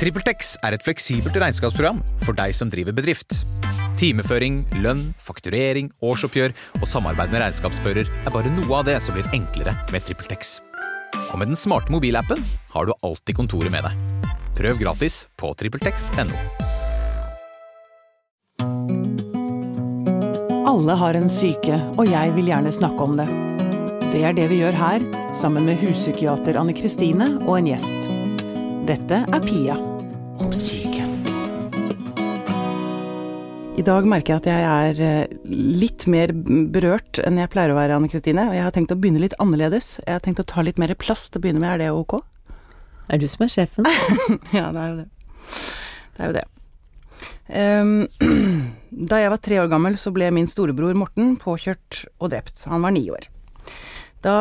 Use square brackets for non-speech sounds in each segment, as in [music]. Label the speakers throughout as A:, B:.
A: TrippelTex er et fleksibelt regnskapsprogram for deg som driver bedrift. Timeføring, lønn, fakturering, årsoppgjør og samarbeid med regnskapsfører er bare noe av det som blir enklere med TrippelTex. Og med den smarte mobilappen har du alltid kontoret med deg. Prøv gratis på TrippelTex.no.
B: Alle har en syke, og jeg vil gjerne snakke om det. Det er det vi gjør her, sammen med huspsykiater Anne Kristine og en gjest. Dette er Pia om syke. I dag merker jeg at jeg er eh, litt mer berørt enn jeg pleier å være, Anne Kristine. Og jeg har tenkt å begynne litt annerledes. Jeg har tenkt å ta litt mer plass til å begynne med, er det ok?
C: Er du som er sjefen? [laughs]
B: Ja, det er jo det. Det er jo det. Um, [clears throat] da jeg var tre år gammel, så ble min storebror Morten påkjørt og drept. Han var ni år. Da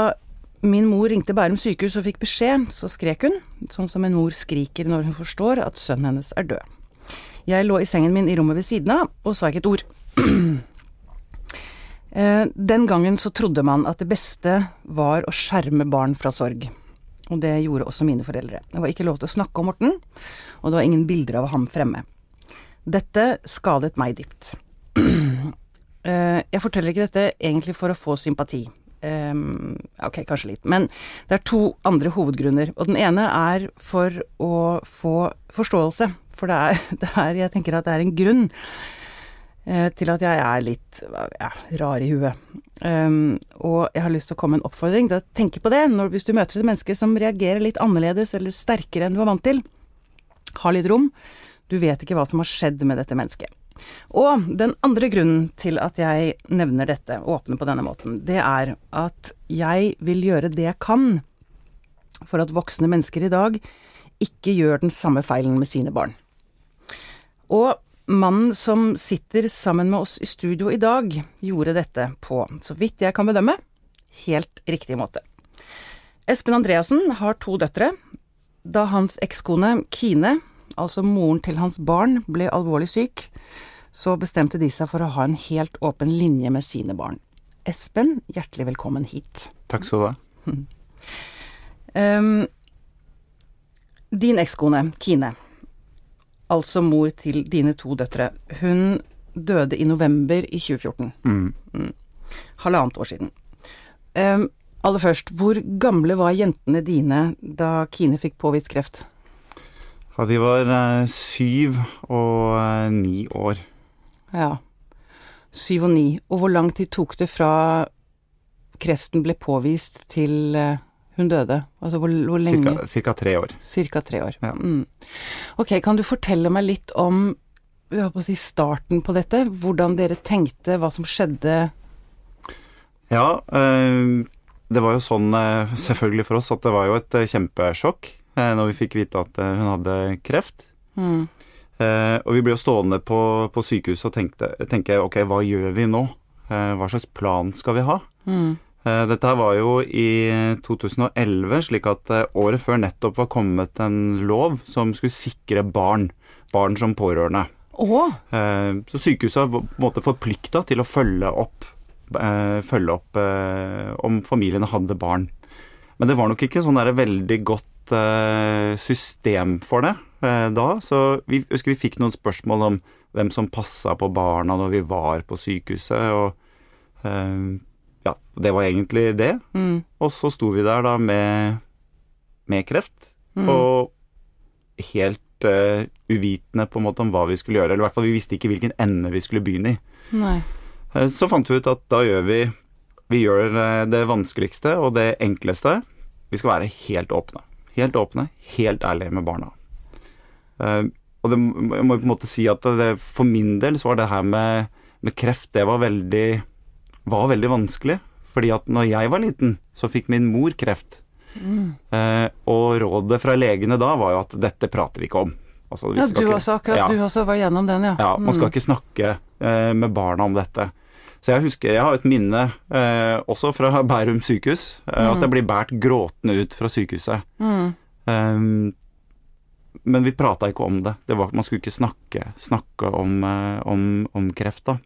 B: min mor ringte Bærum sykehus og fikk beskjed, så skrek hun, sånn som en mor skriker når hun forstår at sønnen hennes er død. Jeg lå i sengen min i rommet ved siden av og sa ikke et ord. [clears throat] Eh, Den gangen så trodde man at det beste var å skjerme barn fra sorg. Og det gjorde også mine foreldre. Det var ikke lov til å snakke om Morten, og det var ingen bilder av ham fremme. Dette skadet meg dypt. [clears throat] Eh, Jeg forteller ikke dette egentlig for å få sympati. Ehm, ok, kanskje litt. Men det er to andre hovedgrunner. Og den ene er for å få forståelse. For det er, [laughs] det er Jeg tenker at det er en grunn uh, til at jeg er litt ja, rar i huet. Um, og jeg har lyst til å komme med en oppfordring å tenke på det når, hvis du møter et menneske som reagerer litt annerledes eller sterkere enn du er vant til. Ha litt rom. Du vet ikke hva som har skjedd med dette mennesket. Og den andre grunnen til at jeg nevner dette, åpner på denne måten, det er at jeg vil gjøre det jeg kan for at voksne mennesker i dag ikke gjør den samme feilen med sine barn. Og mannen som sitter sammen med oss i studio i dag, gjorde dette på, så vidt jeg kan bedømme, helt riktig måte. Espen Andreassen har to døtre. Da hans ekskone Kine, altså moren til hans barn, ble alvorlig syk, så bestemte de seg for å ha en helt åpen linje med sine barn. Espen, hjertelig velkommen hit.
D: Takk skal du ha.
B: Um, din ekskone, Kine, altså mor til dine to døtre, hun døde i november i 2014.
D: Mm.
B: Halvannet år siden. Um, aller først, hvor gamle var jentene dine da Kine fikk påvist kreft?
D: Ja, de var eh, syv og eh, ni år.
B: Ja. Syv og ni. Og hvor lang tid tok det fra kreften ble påvist til eh, hun døde? Altså hvor, hvor lenge?
D: Cirka, cirka tre år.
B: Cirka tre år.
D: Ja.
B: Mm. Ok, kan du fortelle meg litt om på si starten på dette? Hvordan dere tenkte, hva som skjedde?
D: Ja, det var jo sånn selvfølgelig for oss at det var jo et kjempesjokk eh, når vi fikk vite at eh, hun hadde kreft.
B: Mm.
D: Eh, og vi ble jo stående på, på sykehuset og tenkte, tenke ok, hva gjør vi nå? Eh, hva slags plan skal vi ha?
B: Mm.
D: Eh, Dette her var jo i 2011, slik at året før nettopp var kommet en lov som skulle sikre barn, barn som pårørende.
B: Oh.
D: Eh, Så sykehuset var på en måte forplikta til å følge opp, følge opp om familiene hadde barn. Men det var nok ikke sånn der veldig godt eh, system for det eh, da. Så vi husker vi fikk noen spørsmål om hvem som passa på barna når vi var på sykehuset, og eh, ja, det var egentlig det.
B: mm.
D: Og så sto vi der da med, med kreft,
B: Mm.
D: og helt uh, uvitende på en måte om hva vi skulle gjøre. Eller i hvert fall vi visste ikke hvilken ende vi skulle begynne i.
B: Nei.
D: Så fant vi ut at da gjør vi Vi gjør det vanskeligste og det enkleste. Vi skal være helt åpne. Helt åpne, helt ærlige med barna. Eh, Og det, jeg må på en måte si at det, for min del så var det her med, med kreft, det var veldig, var veldig vanskelig. Fordi at når jeg var liten, så fikk min mor kreft.
B: Mm.
D: Eh, og rådet fra legene da var jo at dette prater vi ikke om. Altså, vi
B: Ja, du
D: ikke-
B: også, akkurat
D: Ja.
B: du også var gjennom den, ja.
D: ja, man skal
B: Mm.
D: ikke snakke eh, med barna om dette. Så jeg husker, jeg har et minne eh, også fra [laughs] Bærum sykehus, eh, at jeg blir båret gråtende ut fra sykehuset.
B: Mm.
D: Um, men vi prata ikke om det. det var, man skulle ikke snakke, snakke om, eh, om, om kreft, da.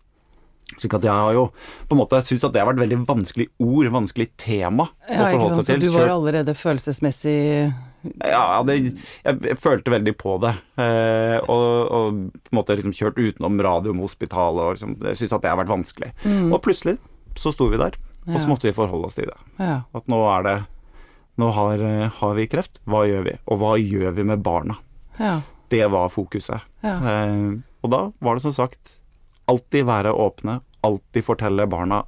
D: Slik at jeg har jo på en måte syntes at det har vært veldig vanskelig ord, vanskelig tema å
B: Ja, ikke
D: forholde
B: seg
D: seg
B: Så
D: til.
B: du var allerede følelsesmessig
D: Ja, det, jeg, følte veldig på det. Eh, og, og på en måte liksom kjørt utenom Radiumhospitalet og liksom Jeg syns at det har vært vanskelig. Og plutselig så sto vi der, og så måtte vi forholde oss til det.
B: Ja.
D: At nå er det Nå har, eh, har vi kreft, hva gjør vi? Og hva gjør vi med barna?
B: Ja.
D: Det var fokuset.
B: Ja.
D: Eh, og da var det som sagt alltid være åpne, alltid fortelle barna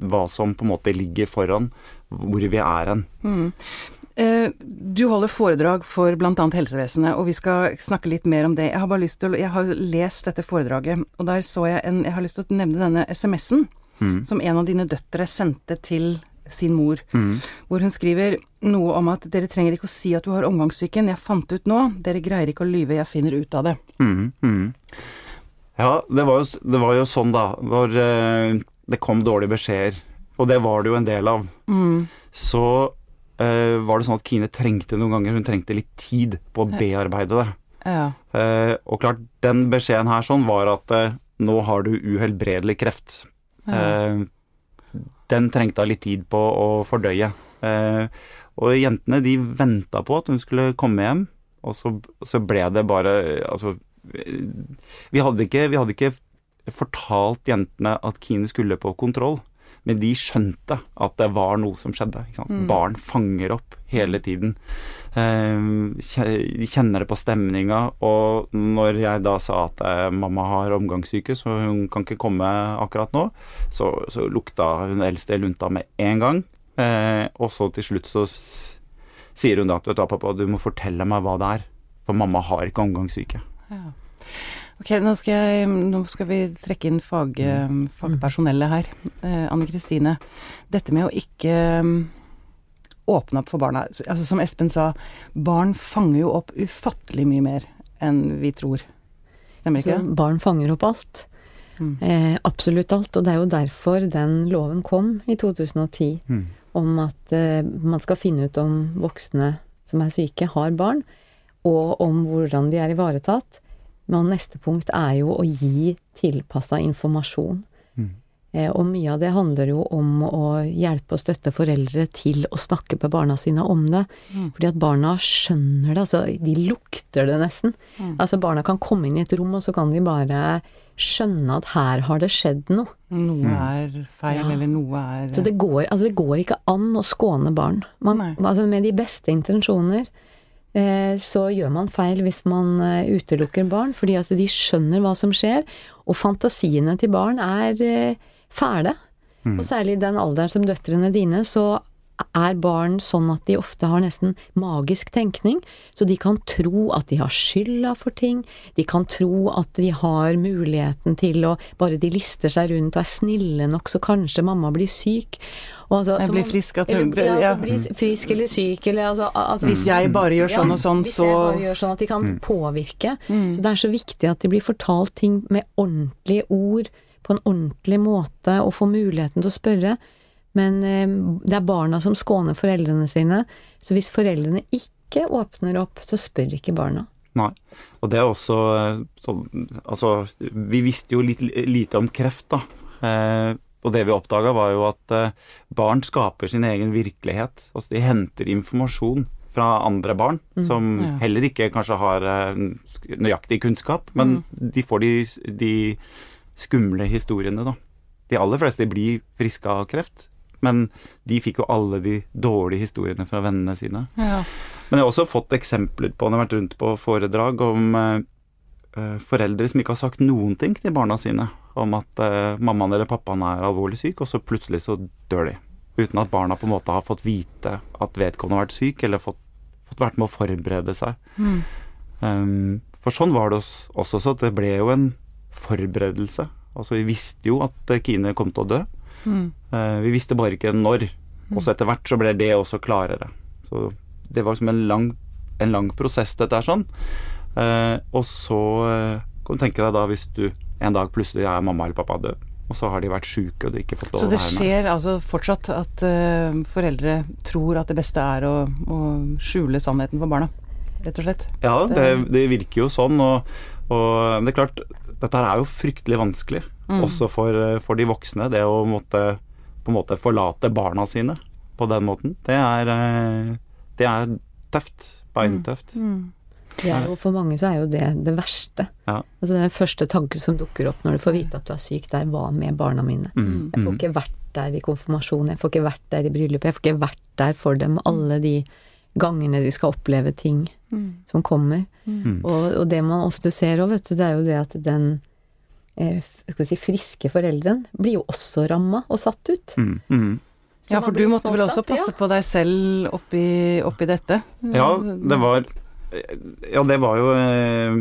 D: hva som på en måte ligger foran, hvor vi er hen.
B: Eh, Du holder foredrag for bl.a. helsevesenet, og vi skal snakke litt mer om det. Jeg har bare lyst til å Jeg har lest dette foredraget, og der så jeg en Jeg har lyst til å nevne denne SMS-en som en av dine døtre sendte til sin mor, hvor hun skriver noe om at dere trenger ikke å si at du har omgangssyken, jeg fant ut nå, dere greier ikke å lyve, jeg finner ut av det.
D: Mm. mhm. Ja, det var, jo, det var jo sånn, da. Når eh, det kom dårlige beskjeder, og det var det jo en del av, så eh, var det sånn at Kine trengte noen ganger Hun trengte litt tid på å bearbeide det.
B: Ja.
D: Uh, og klart, den beskjeden her sånn var at uh, nå har du uhelbredelig kreft. Eh, den trengte litt tid på å fordøye. Og jentene de venta på at hun skulle komme hjem, og så, så ble det bare Altså, vi hadde, ikke, vi hadde ikke fortalt jentene at Kine skulle på kontroll. Men de skjønte at det var noe som skjedde. Sant? Barn fanger opp hele tiden. Eh, De kjenner det på stemninga. Og når jeg da sa at eh, mamma har omgangssyke, så hun kan ikke komme akkurat nå, så, så lukta hun eldste lunta med en gang. Eh, og så til slutt så sier hun da at vet du pappa, du må fortelle meg hva det er. For mamma har ikke omgangssyke.
B: Ok, nå skal, jeg, nå skal vi trekke inn fag, fagpersonellet her. Eh, Anne Kristine, dette med å ikke mm, åpne opp for barna. Altså, som Espen sa, barn fanger jo opp ufattelig mye mer enn vi tror. Stemmer ikke
C: Så
B: det?
C: barn fanger opp alt.
B: Mm.
C: Eh, absolutt alt. Og det er jo derfor den loven kom i 2010
D: Mm.
C: om at eh, man skal finne ut om voksne som er syke, har barn, og om hvordan de er ivaretatt. Men neste punkt er jo å gi tilpassa informasjon.
D: Mm.
C: Eh, og mye av det handler jo om å hjelpe og støtte foreldre til å snakke med barna sine om det.
B: Mm.
C: Fordi at barna skjønner det, altså de lukter det nesten.
B: Mm.
C: Altså barna kan komme inn i et rom, og så kan de bare skjønne at her har det skjedd noe.
B: Noe er feil,
C: Ja.
B: eller noe er
C: Så det går, altså det går ikke an å skåne barn. Man, altså med de beste intensjoner så gjør man feil hvis man eh, utelukker barn, fordi at de skjønner hva som skjer, og fantasiene til barn er fæle. Mm. Og særlig i den alderen som døtrene dine, så er barn sånn at de ofte har nesten magisk tenkning, så de kan tro at de har skylda for ting, de kan tro at de har muligheten til å Bare de lister seg rundt og er snille nok, så kanskje mamma blir syk. Og altså,
B: Jeg blir
C: man-
B: frisk at
C: eller, ja,
B: ja.
C: altså, frisk eller syk, eller altså, altså
B: Hvis jeg bare gjør sånn og sånn, så hvis
C: jeg bare gjør sånn at de kan påvirke. Så det er så viktig at de blir fortalt ting med ordentlige ord, på en ordentlig måte, og får muligheten til å spørre. Men eh, det er barna som skåner foreldrene sine, så hvis foreldrene ikke åpner opp, så spør ikke barna.
D: Nei. Og det er også eh, sånn Altså, vi visste jo litt lite om kreft, da. Eh, og det vi oppdaga, var jo at eh, barn skaper sin egen virkelighet. Altså, de henter informasjon fra andre barn, som
B: ja.
D: heller ikke kanskje har eh, nøyaktig kunnskap, men de får de, de skumle historiene, da. De aller fleste blir friske av kreft, men de fikk jo alle de dårlige historiene fra vennene sine.
B: ja.
D: Men jeg har også fått eksempler på, når jeg har vært rundt på foredrag, om eh, eh, foreldre som ikke har sagt noen ting til barna sine om at eh, mammaen eller pappaen er alvorlig syk, og så plutselig så dør de. Uten at barna på en måte har fått vite at vedkommende har vært syk, eller fått, fått vært med å forberede seg.
B: Mm.
D: Um, for sånn var det også, så det ble jo en forberedelse. Altså vi visste jo at eh, Kine kom til å dø.
B: Mm.
D: Eh, vi visste bare ikke når. Og så etter hvert så ble det også klarere. Så det var liksom en lang, en lang prosess, dette her sånn. Eh, og så eh, kan du tenke deg da hvis du en dag plutselig er mamma eller pappa død, og så har de vært sjuke og de ikke fått lov
B: Så
D: å
B: det
D: være med.
B: skjer altså fortsatt at uh, foreldre tror at det beste er å, å skjule sannheten for barna, rett og slett?
D: Ja, det, det virker jo sånn, og, og det er klart dette her er jo fryktelig vanskelig, også for, eh, for de voksne. Det å måtte på en måte forlate barna sine på den måten. Det er, eh, det er tøft. Beintøft.
C: Mm. Ja, og for mange så er jo det det verste.
D: Ja.
C: Altså Den første tanken som dukker opp når du får vite at du er syk, det er hva med barna mine?
D: Mm,
C: Jeg får ikke vært der i konfirmasjon, jeg får ikke vært der i bryllup, jeg får ikke vært der for dem alle de gangene de skal oppleve ting som kommer.
D: Mm.
C: Og, og det man ofte ser òg, vet du, det er jo det at den eh, skal si, friske forelderen blir jo også ramma og satt ut.
D: Mm, mm.
B: Ja, for du måtte vel også passe på deg selv oppi, oppi dette?
D: Ja, det var Ja, det var jo eh,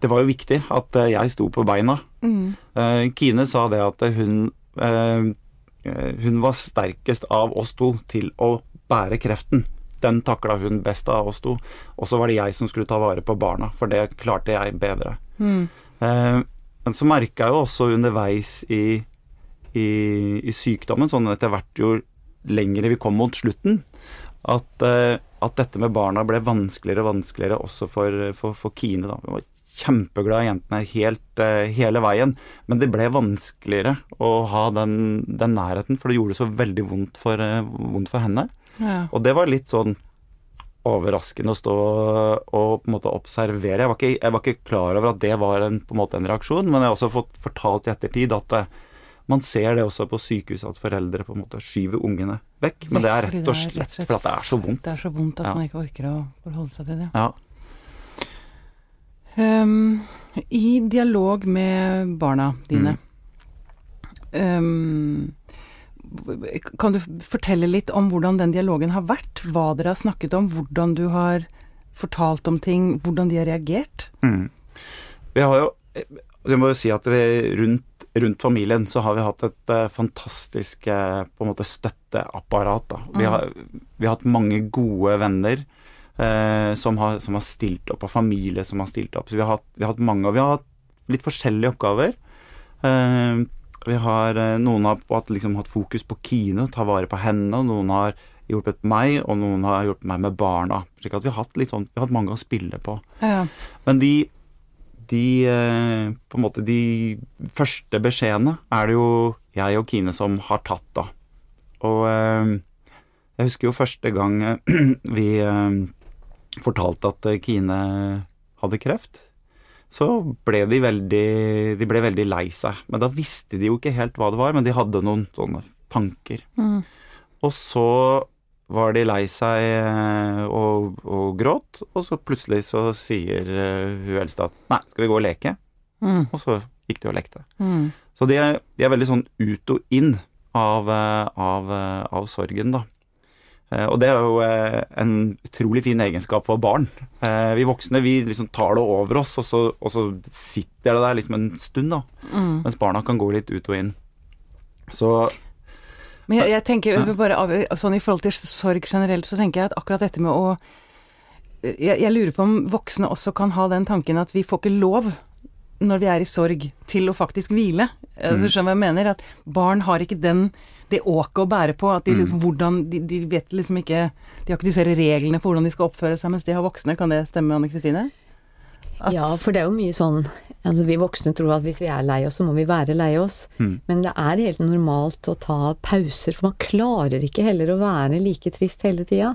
D: Det var jo viktig at eh, jeg sto på beina.
B: Mm.
D: Eh, Kine sa det at hun eh, eh, Hun var sterkest av oss to til å bære kreften. Den takla hun best av oss to. Og så var det jeg som skulle ta vare på barna, for det klarte jeg bedre.
B: Mm.
D: Eh, Men så merka jeg jo også underveis i, i, i sykdommen, sånn etter hvert jo lengre vi kom mot slutten, at, eh, at dette med barna ble vanskeligere og vanskeligere også for, for, for Kine. da. Hun var kjempeglad i jentene helt, eh, hele veien, men det ble vanskeligere å ha den, den nærheten, for det gjorde så veldig vondt for, eh, vondt for henne.
B: Ja.
D: Og det var litt sånn overraskende å stå og på en måte observere. Jeg var ikke, jeg var ikke klar over at det var en, på en måte en reaksjon, men jeg har også fått fortalt i ettertid at eh, man ser det også på sykehus at foreldre på en måte skyver ungene vekk. Men det er
B: Vekk,
D: rett og
B: det
D: slett
B: rett og slett-
D: fordi det er så vondt.
B: Det er så vondt at
D: Ja.
B: man ikke orker å forholde seg til det.
D: Ja.
B: Um, I dialog med barna dine um, Kan du fortelle litt om hvordan den dialogen har vært? Hva dere har snakket om? Hvordan du har fortalt om ting? Hvordan de har reagert?
D: Mm. Vi har jo Vi må jo si at vi rundt, rundt familien så har vi hatt et eh, fantastisk eh, på en måte støtteapparat. Da. Vi, har, vi har hatt mange gode venner eh, som, har, som har stilt opp, og familie som har stilt opp. Så vi har hatt, vi har hatt mange, og vi har hatt litt forskjellige oppgaver. Eh, vi har, eh, noen har hatt, liksom, hatt fokus på Kine, ta vare på henne, noen har hjulpet meg, og noen har hjulpet meg med barna. Slik at vi har hatt, litt sånn, vi har hatt mange å spille på.
B: Ja.
D: Men de, de eh, på en måte de første beskjedene er det jo jeg og Kine som har tatt, da. Og eh, jeg husker jo første gang [clears throat] vi fortalte at Kine hadde kreft. Så ble de veldig De ble veldig lei seg. Men da visste de jo ikke helt hva det var, men de hadde noen sånne tanker.
B: Mm.
D: Og så var de lei seg eh, og, og gråt, og så plutselig så sier eh, hun eldste at nei, skal vi gå og leke?
B: Mm.
D: Og så gikk de og lekte.
B: Mm.
D: Så de er, de er veldig sånn ut og inn av, eh, av, av sorgen, da. Eh, Og det er jo eh, en utrolig fin egenskap for barn. Eh, Vi voksne vi liksom tar det over oss, og så, og så sitter det der liksom en stund, da.
B: Mm.
D: Mens barna kan gå litt ut og inn. Så
B: Men jeg, jeg tenker bare sånn i forhold til sorg generelt, så tenker jeg at akkurat dette med å jeg, jeg lurer på om voksne også kan ha den tanken at vi får ikke lov når vi er i sorg, til å faktisk hvile. Mm. Du skjønner hva jeg mener? At barn har ikke den det åket å bære på. At de liksom hvordan de, de vet liksom ikke De har ikke disse reglene for hvordan de skal oppføre seg mens de har voksne. Kan det stemme, Anne Kristine? At-
C: Ja, for det er jo mye sånn Altså, vi voksne tror at hvis vi er lei oss, så må vi være lei oss.
D: Mm.
C: Men det er helt normalt å ta pauser, for man klarer ikke heller å være like trist hele tida.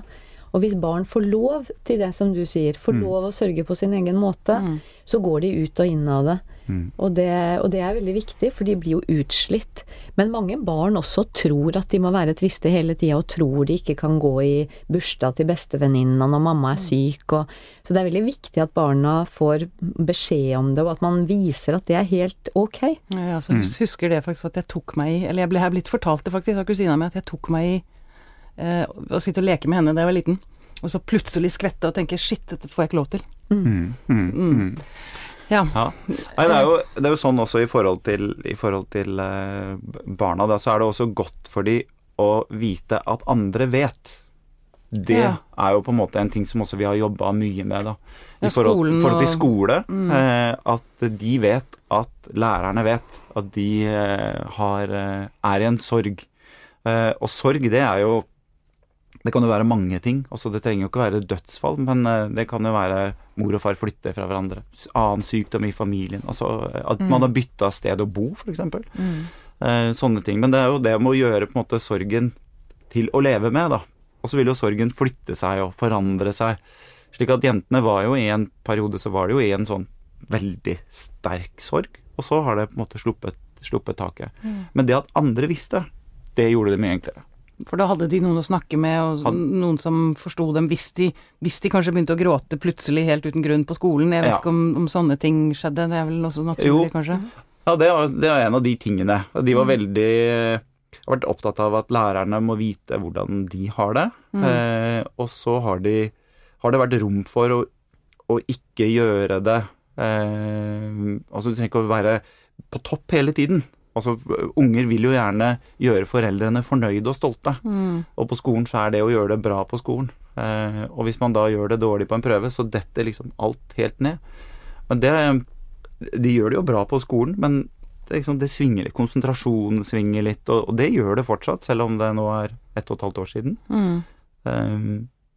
C: Og hvis barn får lov til det som du sier, får lov å sørge på sin egen måte,
B: Mm.
C: så går de ut og inn av det.
D: Mm.
C: Og det. Og det er veldig viktig, for de blir jo utslitt. Men mange barn også tror at de må være triste hele tida, og tror de ikke kan gå i bursdag til bestevenninna når mamma er syk. Og, så det er veldig viktig at barna får beskjed om det, og at man viser at det er helt ok.
B: Ja, Jeg også hus- husker det faktisk at jeg tok meg i Eller jeg ble jeg er blitt fortalt det faktisk av kusina mi, at jeg tok meg i eh, å sitte og leke med henne da jeg var liten. Og så plutselig skvette og tenke shit, dette får jeg ikke lov til.
D: mm, mm, mm.
B: Ja.
D: Ja. Nei, det er, jo, det er jo sånn også i forhold til, i forhold til eh, barna. Da, så er det også godt for de å vite at andre vet. Det
B: Ja.
D: er jo på en måte en ting som også vi har jobba mye med. da. I
B: Ja,
D: forhold, forhold til skole.
B: Mm.
D: Eh, at de vet at lærerne vet at de eh, har, eh, er i en sorg. Eh, og sorg, det er jo Det kan jo være mange ting. Også det trenger jo ikke være dødsfall, men eh, det kan jo være mor og far flytter fra hverandre. Annen sykdom i familien. Altså at man har bytta sted å bo, f.eks. Eh, sånne ting. Men det er jo det med å gjøre på en måte sorgen til å leve med, da. Og så vil jo sorgen flytte seg og forandre seg. Slik at jentene var jo i en periode så var det jo i en sånn veldig sterk sorg, og så har det på en måte sluppet, sluppet taket. Men det at andre visste, det gjorde det mye enklere.
B: For da hadde de noen å snakke med, og
D: Han-
B: noen som forsto dem hvis de, hvis de kanskje begynte å gråte plutselig helt uten grunn på skolen. Jeg vet
D: Ja.
B: ikke om, om sånne ting skjedde, det er vel også naturlig,
D: Jo.
B: kanskje?
D: Ja, det var, det var en av de tingene. De var veldig har vært opptatt av at lærerne må vite hvordan de har det. Eh, og så har, de, har det vært rom for å, å ikke gjøre det eh, Altså, du trenger ikke å være på topp hele tiden. Altså, Unger vil jo gjerne gjøre foreldrene fornøyde og stolte. Og på skolen så er det å gjøre det bra på skolen. Eh, og hvis man da gjør det dårlig på en prøve, så detter liksom alt helt ned. Men det De gjør det jo bra på skolen, men det, liksom, det svinger litt. Konsentrasjonen svinger litt, og, og det gjør det fortsatt, selv om det nå er ett og et halvt år siden.
B: Mm.
D: Eh,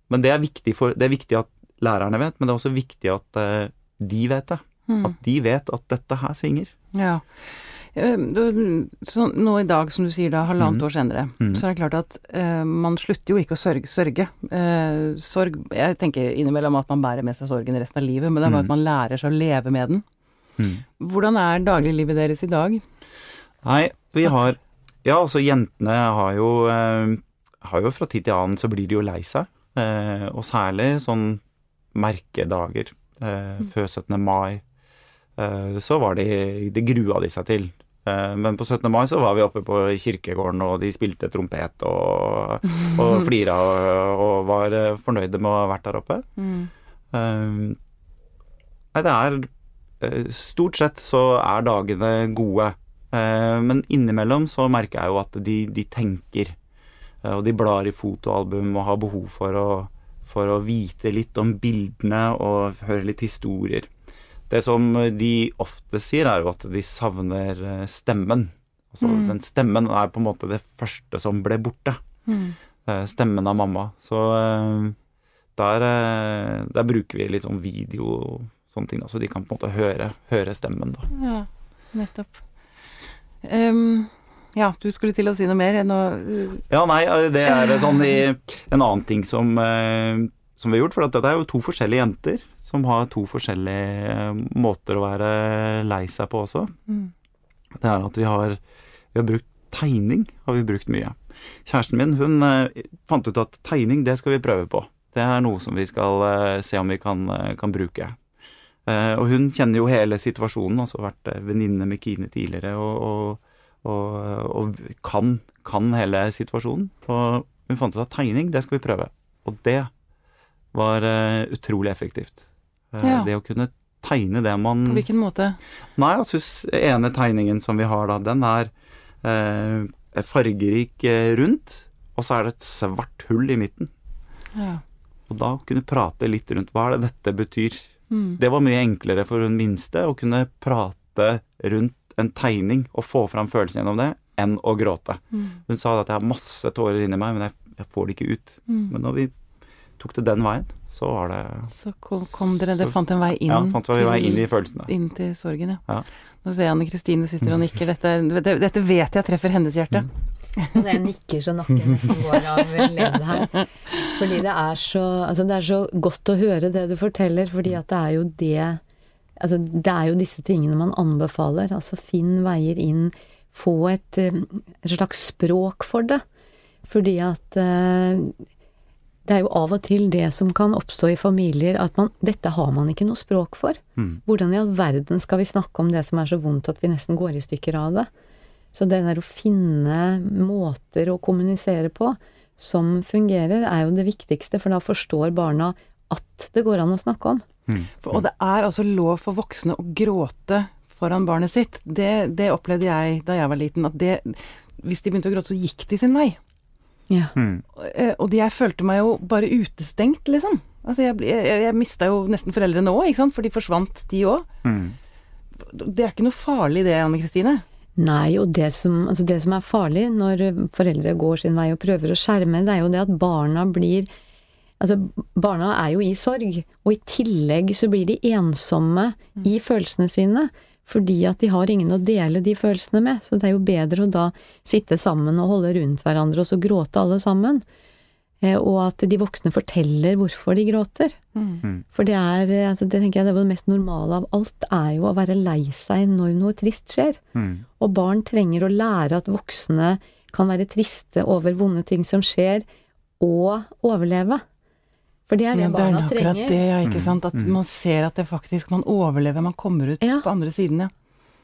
D: men det er, for, det er viktig at lærerne vet, men det er også viktig at eh, de vet det. At de vet at dette her svinger.
B: Ja. Eh, Så nå i dag, som du sier da, halvannet
D: mm.
B: år senere,
D: mm.
B: så er det klart at uh, man slutter jo ikke å sørge. sørge. Uh, sorg Jeg tenker innimellom at man bærer med seg sorgen resten av livet, men det er bare
D: mm.
B: at man lærer seg å leve med den. Hvordan er dagliglivet deres i dag?
D: Nei, vi har Ja, altså jentene har jo uh, Har jo fra tid til annen så blir de jo lei seg. Eh, og særlig sånn merkedager. Eh, Før 17. mai. Eh, så var de Det grua de seg til. Eh, men på 17. mai så var vi oppe på kirkegården, og de spilte trompet og, [laughs] og flira og, og var eh, fornøyde med å ha vært der oppe. Mm. Nei, det er Stort sett så er dagene gode. Men innimellom så merker jeg jo at de, de tenker. Og de blar i fotoalbum og har behov for å, for å vite litt om bildene og høre litt historier. Det som de ofte sier, er jo at de savner eh, stemmen. Altså, Den stemmen er på en måte det første som ble borte. Mm. Stemmen av mamma. Så eh, der, eh, der bruker vi litt sånn video og sånne ting, da, så de kan på en måte høre, høre stemmen, da.
B: Ja, nettopp. Um, ja, du skulle til å si noe mer enn å
D: Ja, nei, eh, det er sånn i en annen ting som, eh, som vi har gjort, for at dette er jo to forskjellige jenter som har to forskjellige eh, måter å være lei seg på også. Det er at vi har, vi har brukt tegning, har vi brukt mye. Kjæresten min, hun eh, fant ut at tegning, det skal vi prøve på. Det er noe som vi skal eh, se om vi kan, kan bruke. Og hun kjenner jo hele situasjonen, altså vært venninne med Kine tidligere, og, og, og, og kan, kan hele situasjonen. Og hun fant ut at tegning, det skal vi prøve. Og det var utrolig effektivt. Eh,
B: Ja.
D: Det å kunne tegne det man
B: På hvilken måte?
D: Nei, altså s- ene tegningen som vi har da, den er eh, fargerik eh, rundt, og så er det et svart hull i midten.
B: Ja.
D: Og da kunne prate litt rundt hva er det dette betyr.
B: Mm.
D: Det var mye enklere for hun minste å kunne prate rundt en tegning og få fram følelsen gjennom det, enn å gråte. Hun sa at jeg har masse tårer inni meg, men jeg, jeg får det ikke ut. Men når vi tok det den veien, så var det
B: Så kom, kom dere, det fant en vei inn,
D: Ja, fant en vei
B: til-
D: inn i følelsene.
B: inn til sorgen, ja.
D: Ja.
B: Nå ser jeg Anne Kristine sitter og nikker. Dette, dette, vet jeg treffer hennes hjerte.
C: Når jeg nikker så nakken nesten går av ledd her. Fordi det er så Altså det er så godt å høre det du forteller, fordi at det er jo det Altså det er jo disse tingene man anbefaler. Altså finn veier inn. Få et, eh, et slags språk for det. Fordi at eh, det er jo av og til det som kan oppstå i familier, at man Dette har man ikke noe språk for.
D: Mm.
C: Hvordan i all verden skal vi snakke om det som er så vondt at vi nesten går i stykker av det? Så det der å finne måter å kommunisere på som fungerer, er jo det viktigste, for da forstår barna at det går an å snakke om.
B: For, og det er altså lov for voksne å gråte foran barnet sitt. Det, det opplevde jeg da jeg var liten, at det Hvis de begynte å gråte, så gikk de sin vei.
C: Ja.
D: Mm.
B: Eh, Og jeg følte meg jo bare utestengt, liksom. Altså jeg, jeg, jeg mista jo nesten foreldrene òg, ikke sant, for de forsvant, de òg.
D: Mm.
B: Det er ikke noe farlig det, Anne Kristine.
C: Nei, og det som, altså det som er farlig når foreldre går sin vei og prøver å skjerme, det er jo det at barna blir Altså, barna er jo i sorg, og i tillegg så blir de ensomme i følelsene sine. Fordi at de har ingen å dele de følelsene med. Så det er jo bedre å da sitte sammen og holde rundt hverandre og så gråte alle sammen. Eh, og at de voksne forteller hvorfor de gråter. For det er, eh, altså det tenker jeg det er det mest normale av alt, er jo å være lei seg når noe trist skjer.
D: Mm.
C: Og barn trenger å lære at voksne kan være triste over vonde ting som skjer, og overleve. For det er det
B: Men det er akkurat
C: trenger.
B: det, ja, ikke
D: Mm,
B: sant. At
D: mm.
B: man ser at det faktisk Man overlever, man kommer ut
C: Ja.
B: på andre siden, ja.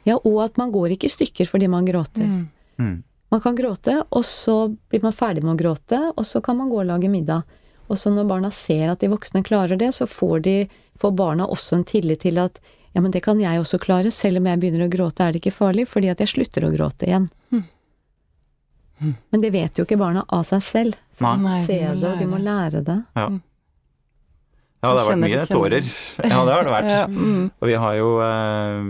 C: Ja, og at man går ikke i stykker fordi man gråter.
B: Mm.
D: Mm.
C: Man kan gråte, og så blir man ferdig med å gråte, og så kan man gå og lage middag. Og så når barna ser at de voksne klarer det, så får, de, får barna også en tillit til at ja, men det kan jeg også klare, selv om jeg begynner å gråte er det ikke farlig, fordi at jeg slutter å gråte igjen. Men det vet jo ikke barna av seg selv. Så
D: Nei.
C: de må se det, og de må lære det.
D: Ja. Ja, det har vært mye tårer. Ja, det har det vært.
B: Ja, mm.
D: Og vi har jo eh,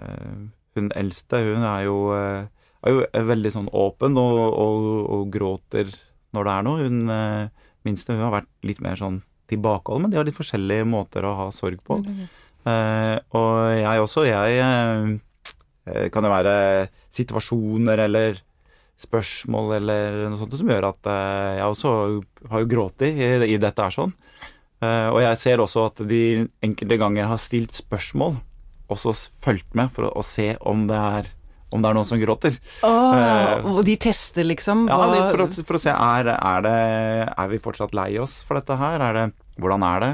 D: eh, Hun eldste, hun er jo, eh, er jo veldig sånn åpen og, og, og gråter når det er noe. Hun eh, minste hun har vært litt mer sånn tilbakeholden, men de har litt forskjellige måter å ha sorg på. Eh, og jeg også, jeg eh, kan jo være situasjoner eller spørsmål eller noe sånt som gjør at jeg også har jo grått i, i dette her sånn. Eh, og jeg ser også at de enkelte ganger har stilt spørsmål, og så fulgt med for å, å se om det er om det er noen som gråter.
B: Oh,
D: uh,
B: og de tester liksom
D: Ja, de, for, å, for å se er, er, det, er vi fortsatt lei oss for dette her? Er det, hvordan er det?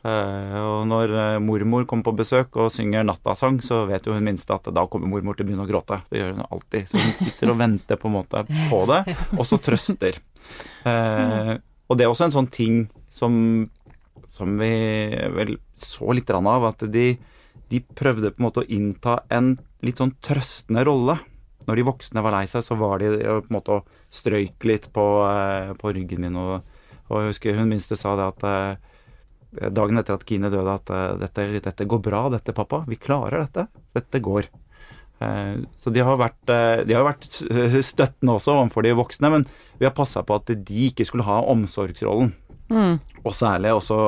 D: Uh, og når mormor kommer på besøk og synger nattasang, så vet jo hun minste at da kommer mormor til å begynne å gråte. Det gjør hun alltid. Så hun sitter og venter på en måte på det, og så trøster. Uh, [laughs] og det er også en sånn ting som, som vi vel så litt av, at de, de prøvde på en måte å innta en litt sånn trøstende rolle. Når de voksne var lei seg, så var de eh, på en måte og strøyk litt på, eh, på ryggen min. Og, og jeg husker hun minste sa det at eh, dagen etter at Kine døde, at dette, dette går bra, dette, pappa. Vi klarer dette. Dette går. Så de har vært, de har vært støttende også overfor de voksne, men vi har passa på at de ikke skulle ha omsorgsrollen.
B: Mm.
D: Og særlig også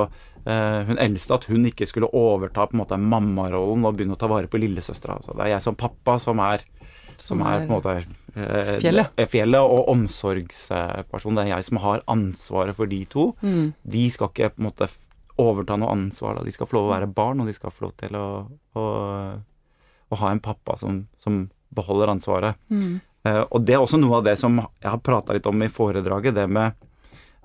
D: eh, hun eldste, at hun ikke skulle overta på en måte mammarollen og begynne å ta vare på lillesøstera. Det er jeg som pappa som er, som er på en måte eh,
B: Fjellet.
D: er fjellet og omsorgsperson. Det er jeg som har ansvaret for de to.
B: Mm.
D: De skal ikke på en måte overta noe ansvar. Da. De skal få lov å være barn, og de skal få lov til å, å, å ha en pappa som, som beholder ansvaret.
B: Mm.
D: Eh, og det er også noe av det som jeg har prata litt om i foredraget, det med eh,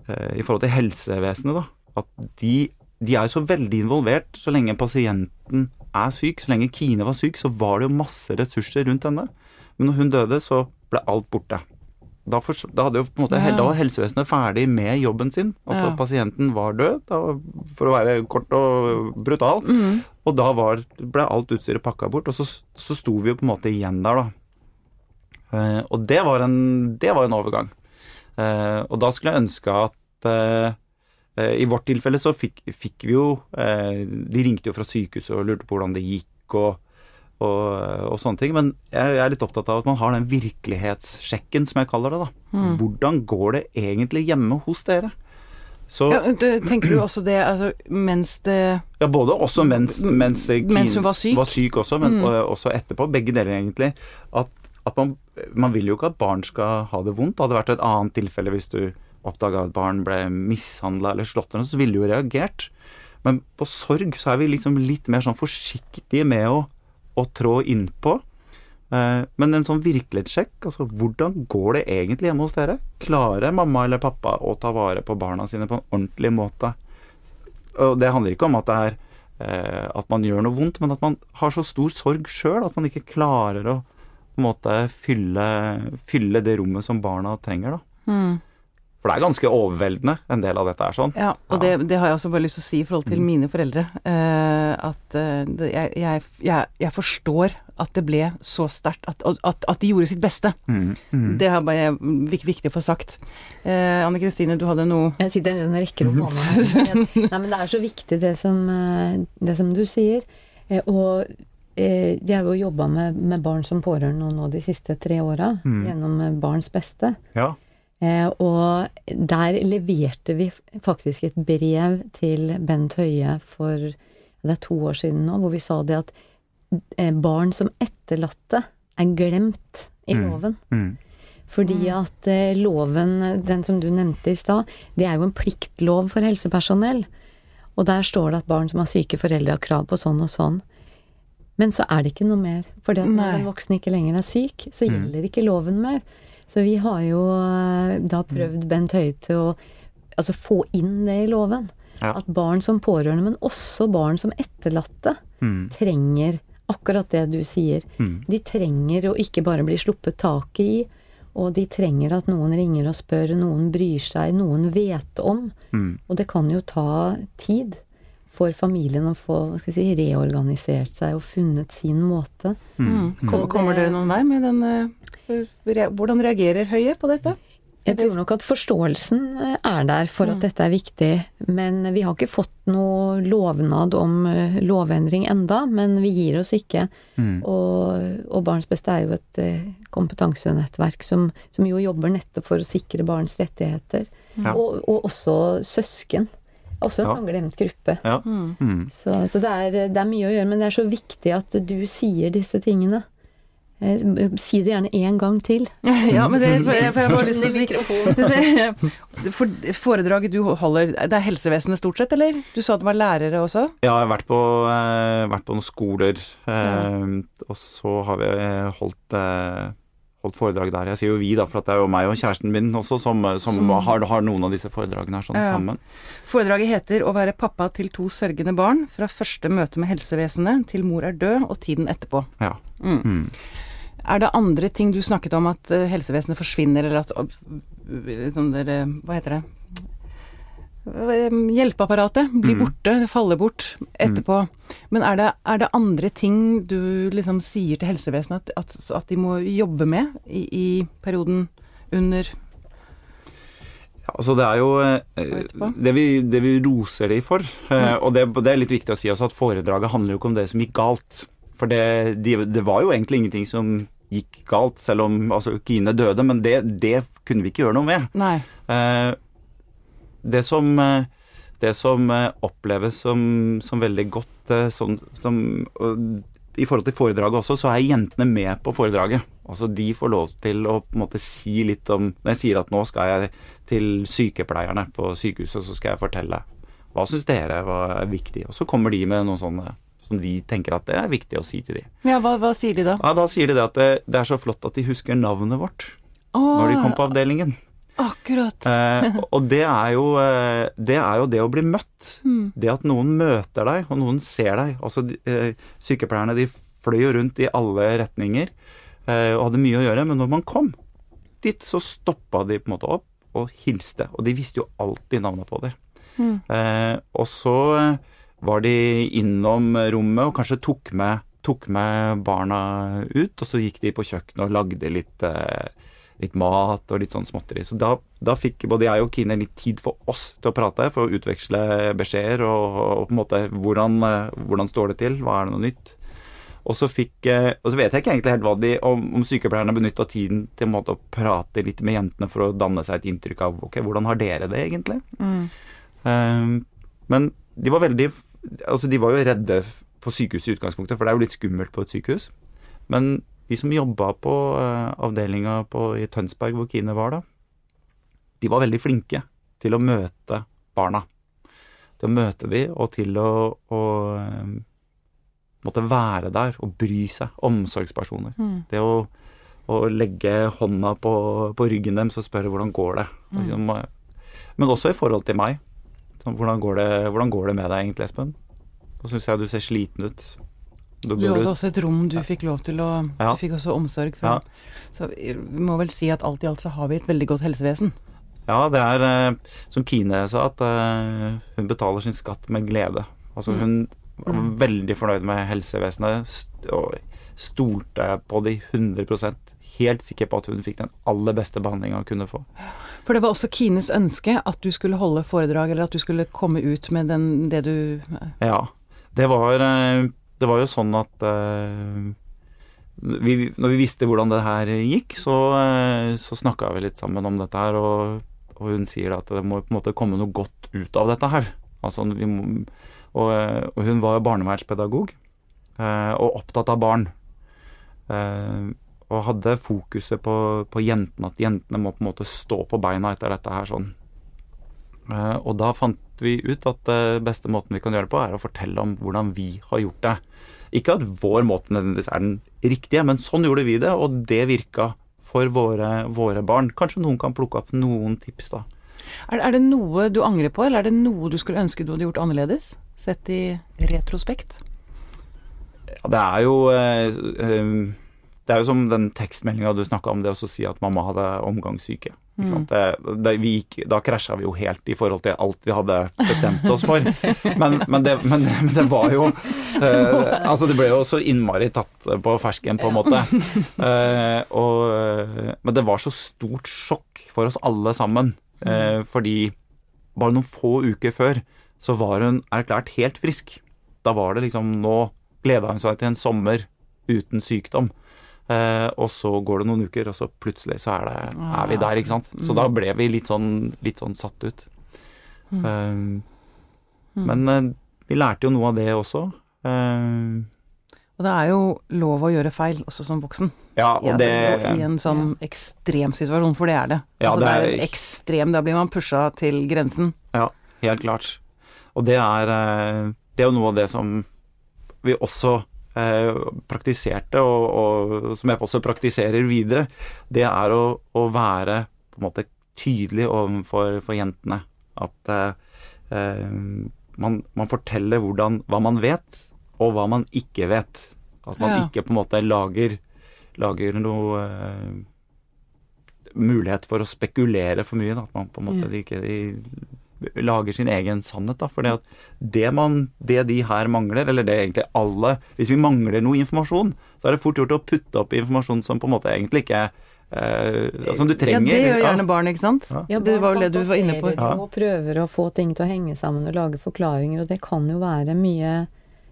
D: i forhold til helsevesenet, da. At de, de er jo så veldig involvert så lenge pasienten er syk. Så lenge Kine var syk, så var det jo masse ressurser rundt henne. Men når hun døde, så ble alt borte. Da, for, da hadde jo på en måte
B: Ja.
D: helsevesenet ferdig med jobben sin. Altså
B: Ja.
D: pasienten var død, da, for å være kort og brutal.
B: Mm.
D: Og da var, ble alt utstyret pakka bort, og så, så sto vi jo på en måte igjen der, da. Eh, og det var en, det var en overgang. Eh, og da skulle jeg ønske at eh, eh, I vårt tilfelle så fikk, fikk vi jo eh, De ringte jo fra sykehuset og lurte på hvordan det gikk og, og, og sånne ting. Men jeg, jeg er litt opptatt av at man har den virkelighetssjekken, som jeg kaller det. da. Hvordan går det egentlig hjemme hos dere? Så,
B: Ja, tenker du også det altså, mens det
D: ja, både også mens, mens,
B: Mens hun var syk?
D: også, men mm. også etterpå. Begge deler, egentlig. At, at man, man vil jo ikke at barn skal ha det vondt. Det hadde vært et annet tilfelle hvis du oppdaga at barn ble mishandla eller slått, eller noe, så ville jo reagert. Men på sorg så er vi liksom litt mer sånn forsiktige med å, å trå innpå. Eh, Men en sånn virkelighetssjekk, altså hvordan går det egentlig hjemme hos dere? Klarer mamma eller pappa å ta vare på barna sine på en ordentlig måte? Og det handler ikke om at det er eh, at man gjør noe vondt, men at man har så stor sorg sjøl at man ikke klarer å på en måte fylle, fylle det rommet som barna trenger, da.
B: mm.
D: For det er ganske overveldende, en del av dette er sånn.
B: Ja, og
D: Ja.
B: Det, det har jeg også bare lyst til å si i forhold til mine foreldre. Uh, at uh, jeg, jeg, jeg, jeg forstår at det ble så sterkt. At, at, at de gjorde sitt beste.
D: Mm, mm.
B: Det er bare viktig å få sagt. Uh, Anne Kristine, du hadde noe
C: Jeg sitter og rekker opp hånda her. [laughs] Nei, men det er så viktig det som, det som du sier. Og eh, jeg har jo jobba med, med barn som pårørende nå de siste tre åra,
D: Mm.
C: gjennom Barns beste.
D: Ja.
C: Eh, og der leverte vi faktisk et brev til Bent Høie for det er to år siden nå, hvor vi sa det at eh, barn som etterlatte er glemt i
D: Mm.
C: loven.
D: Mm.
C: Fordi at eh, loven, den som du nevnte i stad, det er jo en pliktlov for helsepersonell. Og der står det at barn som har syke foreldre har krav på sånn og sånn. Men så er det ikke noe mer. For når en voksen ikke lenger er syk, så
D: Mm.
C: gjelder ikke loven mer. Så vi har jo eh, da prøvd Bent Høie til å altså få inn det i loven.
D: Ja.
C: At barn som pårørende, men også barn som etterlatte,
D: Mm.
C: trenger akkurat det du sier.
D: Mm.
C: De trenger å ikke bare bli sluppet taket i, og de trenger at noen ringer og spør, noen bryr seg, noen vet om.
D: Mm.
C: Og det kan jo ta tid for familien å få skal vi si, reorganisert seg og funnet sin måte.
B: Mm.
C: Så
B: Kom, kommer dere noen vei med den eh, Hvordan reagerer Høie på dette?
C: Jeg tror nok at forståelsen eh, er der for
B: Mm.
C: at dette er viktig, men vi har ikke fått noe lovnad om eh, lovendring enda, men vi gir oss ikke.
D: Mm.
C: Og, og Barns Beste er jo et kompetansenettverk som, som jo jobber nettopp for å sikre barns rettigheter.
D: Ja.
C: Og, og også søsken. Også en
D: Ja.
C: sånn glemt gruppe.
D: Ja.
B: Mm.
D: Mm.
C: Så, så det, er, det er mye å gjøre, men det er så viktig at du sier disse tingene. Eh, Si det gjerne én gang til. [laughs]
B: Ja, men det for jeg for jeg har bare lyst til å si [laughs] For Foredraget du holder, det er helsevesenet stort sett, eller? Du sa det var lærere også?
D: Ja, jeg har vært på, eh, vært på noen skoler, eh, og så har vi holdt, eh, holdt foredrag der. Jeg sier jo vi, da, for at det er jo meg og kjæresten min også som, som,
B: Som-
D: har, har noen av disse foredragene her sånn
B: Ja.
D: sammen.
B: Foredraget heter 'Å være pappa til to sørgende barn'. Fra første møte med helsevesenet til mor er død og tiden etterpå.
D: Ja.
B: Mm.
D: Mm.
B: Er det andre ting du snakket om at eh, helsevesenet forsvinner, eller at uh, sånn der, eh, Hva heter det? Eh, Hjelpeapparatet blir
D: Mm.
B: borte, faller bort etterpå. Men er det, er det andre ting du liksom sier til helsevesenet at, at, at de må jobbe med i, i perioden under
D: Ja, altså det er jo eh, det vi, det vi roser de for, eh, og det, det er litt viktig å si også at foredraget handler jo ikke om det som gikk galt. For det, de, det var jo egentlig ingenting som gikk galt, selv om altså, Kine døde, men det, det kunne vi ikke gjøre noe med.
B: Nei.
D: Det som, eh, det som eh, oppleves som, som veldig godt eh, sånn, som, I forhold til foredraget også, så er jentene med på foredraget. Altså De får lov til å på en måte si litt om Når jeg sier at nå skal jeg til sykepleierne på sykehuset, så skal jeg fortelle hva syns dere var viktig. Og så kommer de med noen sånne som de tenker at det er viktig å si til de.
B: Ja, hva, hva sier de da?
D: Ja, Da sier de det at det, det er så flott at de husker navnet vårt når de kom på avdelingen.
B: Akkurat.
D: Eh, og det er, jo, eh, det er jo det å bli møtt.
B: Mm.
D: Det at noen møter deg, og noen ser deg. Altså, eh, sykepleierne de fløy jo rundt i alle retninger eh, og hadde mye å gjøre, men når man kom dit, så stoppa de på en måte opp og hilste. Og de visste jo alltid navnet på dem.
B: Mm.
D: Eh, og så eh, var de innom rommet og kanskje tok med, tok med barna ut, og så gikk de på kjøkkenet og lagde litt, eh, litt mat og litt sånn småtteri. Så da, da fikk både jeg og Kine litt tid for oss til å prate, for å utveksle beskjeder og, og på en måte hvordan, eh, hvordan står det til, hva er det noe nytt. Og så, fikk, eh, og så vet jeg ikke egentlig helt hva de, om, om sykepleierne benytta tiden til en måte å prate litt med jentene for å danne seg et inntrykk av ok, hvordan har dere det egentlig?
B: Mm.
D: Um, men de var veldig Altså, de var jo redde for sykehuset i utgangspunktet, for det er jo litt skummelt på et sykehus. Men de som jobba på uh, avdelinga i Tønsberg, hvor Kine var da, de var veldig flinke til å møte barna. Til å møte de, og til å, å eh, måtte være der og bry seg. Omsorgspersoner.
B: Mm.
D: Det å, å legge hånda på, på ryggen deres og spørre hvordan går det.
B: Mm.
D: Liksom, men også i forhold til meg. Hvordan, går det, hvordan går det med deg egentlig, Espen? Nå syns jeg du ser sliten ut.
B: Du hadde også et rom du fikk lov til å
D: Ja.
B: Du fikk også omsorg fra. Så vi må vel si at alt i alt så har vi et veldig godt helsevesen.
D: Ja, det er eh, som Kine sa, at eh, hun betaler sin skatt med glede. Altså
B: Mm.
D: hun var veldig fornøyd med helsevesenet og stolte på de 100% Helt sikker på at hun fikk den aller beste behandlinga hun kunne få.
B: For det var også Kines ønske at du skulle holde foredrag, eller at du skulle komme ut med den, det du
D: Ja. Det var, eh, det var jo sånn at uh, vi, når vi visste hvordan det her gikk, så, uh, så snakka vi litt sammen om dette her, og, og hun sier da at det må på en måte komme noe godt ut av dette her. Altså, må, og, eh, og hun var jo barnevernspedagog uh, og opptatt av barn. Uh, og hadde fokuset på, på jentene, at jentene må på en måte stå på beina etter dette her sånn. Eh, og da fant vi ut at beste måten vi kan gjøre det på, er å fortelle om hvordan vi har gjort det. Ikke at vår måte nødvendigvis er den riktige, men sånn gjorde vi det, og det virka for våre, våre barn. Kanskje noen kan plukke opp noen tips, da.
B: Er, er det noe du angrer på, eller er det noe du skulle ønske du hadde gjort annerledes? Sett i retrospekt?
D: Ja, det er jo eh, eh, Det er jo som den tekstmeldinga du snakka om, det å si at mamma hadde omgangssyke. Sant? Det, det, vi gikk, da krasja vi jo helt i forhold til alt vi hadde bestemt oss for. [laughs] Men, men, det, men, men det, var jo eh, Altså, det ble jo så innmari tatt på fersken, på en måte. Eh, og, men det var så stort sjokk for oss alle sammen. Eh, fordi bare noen få uker før så var hun erklært helt frisk. Da var det liksom Nå gleda hun seg til en sommer uten sykdom. Eh, og så går det noen uker, og så plutselig så er, det, er vi der, ikke sant. Så da ble vi litt sånn, litt sånn satt ut. Eh, men eh, vi lærte jo noe av det også. Eh,
B: Og det er jo lov å gjøre feil, også som voksen.
D: ja, og det
B: I en sånn ekstrem situasjon, for det er det.
D: Ja,
B: altså,
D: det
B: det er
D: er-
B: ekstrem, da blir man pusha til grensen.
D: Ja, helt klart. Og det er, eh, det er jo noe av det som vi også praktiserte, og, og som jeg også praktiserer videre. Det er å, å være på en måte tydelig overfor for jentene. At eh, eh, man, man forteller hvordan, hva man vet, og hva man ikke vet. At man
B: Ja.
D: ikke på en måte lager, lager noe eh, mulighet for å spekulere for mye. Da. At man på en måte ikke lager sin egen sannhet. Da. For det, at det, man, det de her mangler, eller det egentlig alle Hvis vi mangler noe informasjon, så er det fort gjort å putte opp informasjon som på en måte egentlig ikke Uh, Som du trenger.
B: Ja, det gjør gjerne barn, ikke sant?
C: Ja,
B: det var jo det du var inne på.
C: Ja. Og prøver å få ting til å henge sammen og lage forklaringer, og det kan jo være mye,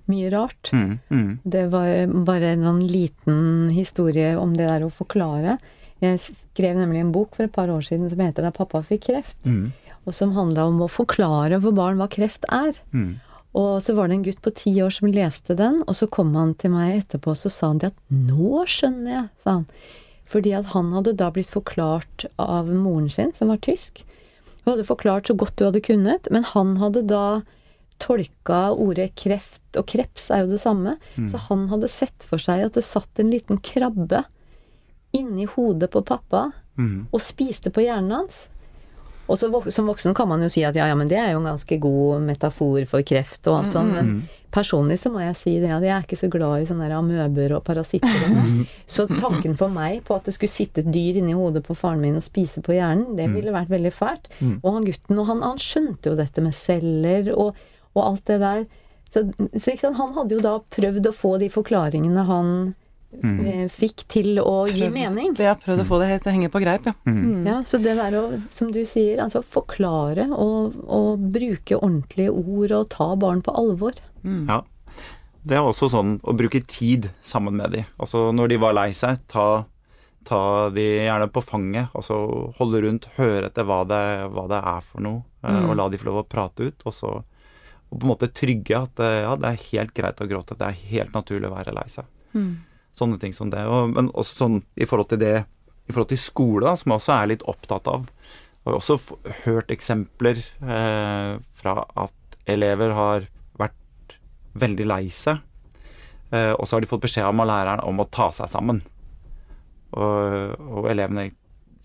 C: mye rart.
D: Mm, mm,
C: Det var bare en sånn liten historie om det der å forklare. Jeg skrev nemlig en bok for et par år siden som heter 'Da pappa fikk kreft',
D: mm,
C: og som handla om å forklare for barn hva kreft er.
D: mm.
C: Og så var det en gutt på ti år som leste den, og så kom han til meg etterpå og så sa han det at 'nå skjønner jeg', sa han. Fordi at han hadde da blitt forklart av moren sin, som var tysk. Hun hadde forklart så godt du hadde kunnet, men han hadde da tolka ordet kreft, og kreps er jo det samme, så han hadde sett for seg at det satt en liten krabbe inni hodet på pappa
D: Mm.
C: og spiste på hjernen hans. Og så som voksen kan man jo si at ja, ja, men det er jo en ganske god metafor for kreft og alt sånt, men personlig så må jeg si det at jeg er ikke så glad i sånne amøber og parasitter og sånn. Så tanken for meg på at det skulle sitte et dyr inni hodet på faren min og spise på hjernen, det ville vært veldig fælt. Og han gutten, og han, han skjønte jo dette med celler og, og alt det der. Så, så han hadde jo da prøvd å få de forklaringene han eh, fikk til å gi mening.
B: Vi har prøvd å få det helt til å henge på greip, ja. Mm.
C: Ja, så det der å, som du sier, altså forklare og, og bruke ordentlige ord og ta barn på alvor.
D: Ja. Det er også sånn å bruke tid sammen med de. Altså når de var lei seg, ta, ta de gjerne på fanget. Altså holde rundt, høre etter hva det, hva det er for noe, eh, og la de få lov å prate ut. Og så og på en måte trygge at eh, ja, det er helt greit å gråte. Det er helt naturlig å være lei seg. Sånne ting som det. Og, men også sånn i forhold til det i forhold til skole, da, som jeg også er litt opptatt av. Jeg har også hørt eksempler eh, fra at elever har vært veldig lei seg, eh, og så har de fått beskjed av læreren om å ta seg sammen. Og, og elevene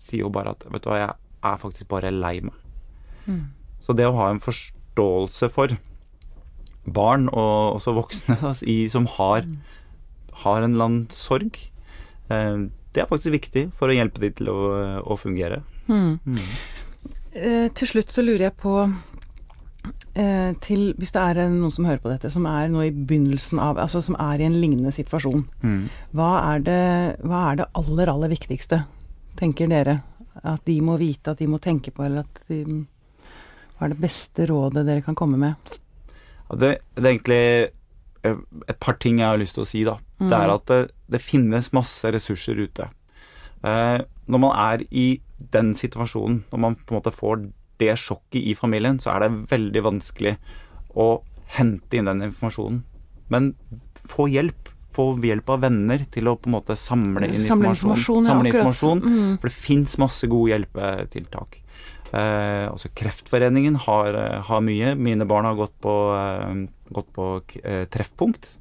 D: sier jo bare at vet du hva, jeg er faktisk bare lei meg. Så det å ha en forståelse for barn, og også voksne, da, i, som har, har en eller annen sorg, eh, det er faktisk viktig for å hjelpe de til å, å fungere.
B: Eh, til slutt så lurer jeg på eh, til Hvis det er noen som hører på dette, som er nå i begynnelsen av Altså som er i en lignende situasjon. Hva er, det, hva er det aller, aller viktigste, tenker dere? At de må vite, at de må tenke på, eller at de Hva er det beste rådet dere kan komme med?
D: Det, det er egentlig et par ting jeg har lyst til å si, da. Det er at det, det finnes masse ressurser ute. Eh, når man er i den situasjonen, når man på en måte får det sjokket i familien, så er det veldig vanskelig å hente inn den informasjonen. Men få hjelp. Få hjelp av venner til å på en måte samle inn
B: Samle
D: informasjon.
B: informasjon,
D: Samle
B: ja,
D: informasjon
B: Mm.
D: For det fins masse gode hjelpetiltak. Eh, altså Kreftforeningen har, eh, har mye. Mine barn har gått på, eh, gått på eh, treffpunkt,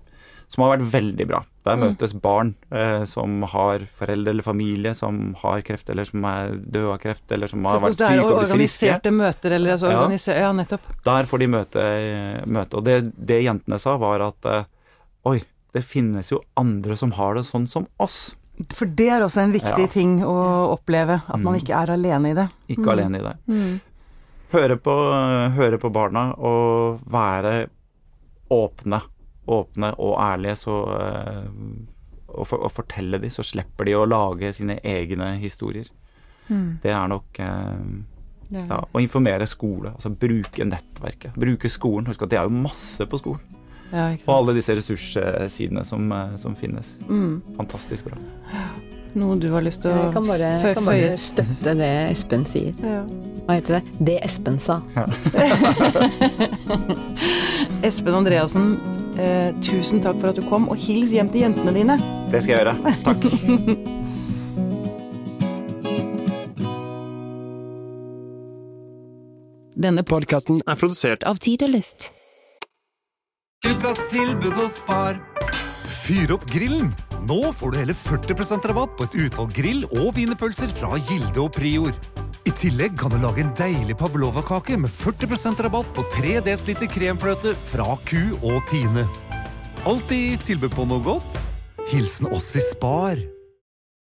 D: som har vært veldig bra. Der
B: Mm.
D: møtes barn eh, som har foreldre eller familie som har kreft, eller som er døde av kreft, eller som har vært syke og blitt friske.
B: organiserte møter, eller altså
D: Ja.
B: ja, nettopp.
D: Der får de møte. møte. Og det, det jentene sa, var at eh, oi, det finnes jo andre som har det sånn som oss.
B: For det er også en viktig
D: Ja.
B: ting å oppleve, at man
D: Mm.
B: ikke er alene i det.
D: Ikke alene i det. Høre på, høre på barna og være åpne. Åpne og ærlige, så eh, og, for, og fortelle de, så slipper de å lage sine egne historier. Det er nok eh, ja, Å informere skole, altså bruke nettverket. Bruke skolen. Husk at det er jo masse på skolen.
B: Ja, sant.
D: alle disse ressurssidene som, eh, som finnes.
B: Mm.
D: Fantastisk bra.
B: Noe du har lyst til å
C: Jeg kan bare, kan bare støtte det Espen sier.
B: Ja.
C: Hva heter det? Det Espen sa. [laughs]
B: Espen Andreassen, eh, tusen takk for at du kom, og hils hjem til jentene dine.
D: Det skal jeg gjøre. Takk. [laughs]
B: Denne
E: Podkasten
F: er produsert
G: Av Tid og Lyst.
H: Ukas tilbud hos Spar. Fyr opp grillen! Nå får du hele 40% rabatt på et utvalgt grill- og wienerpølser fra Gilde og Prior. I tillegg kan du lage en deilig pavlova-kake med 40% rabatt på 3 dl kremfløte fra Ku og Tine. Alltid tilbud på noe godt. Hilsen oss i Spar.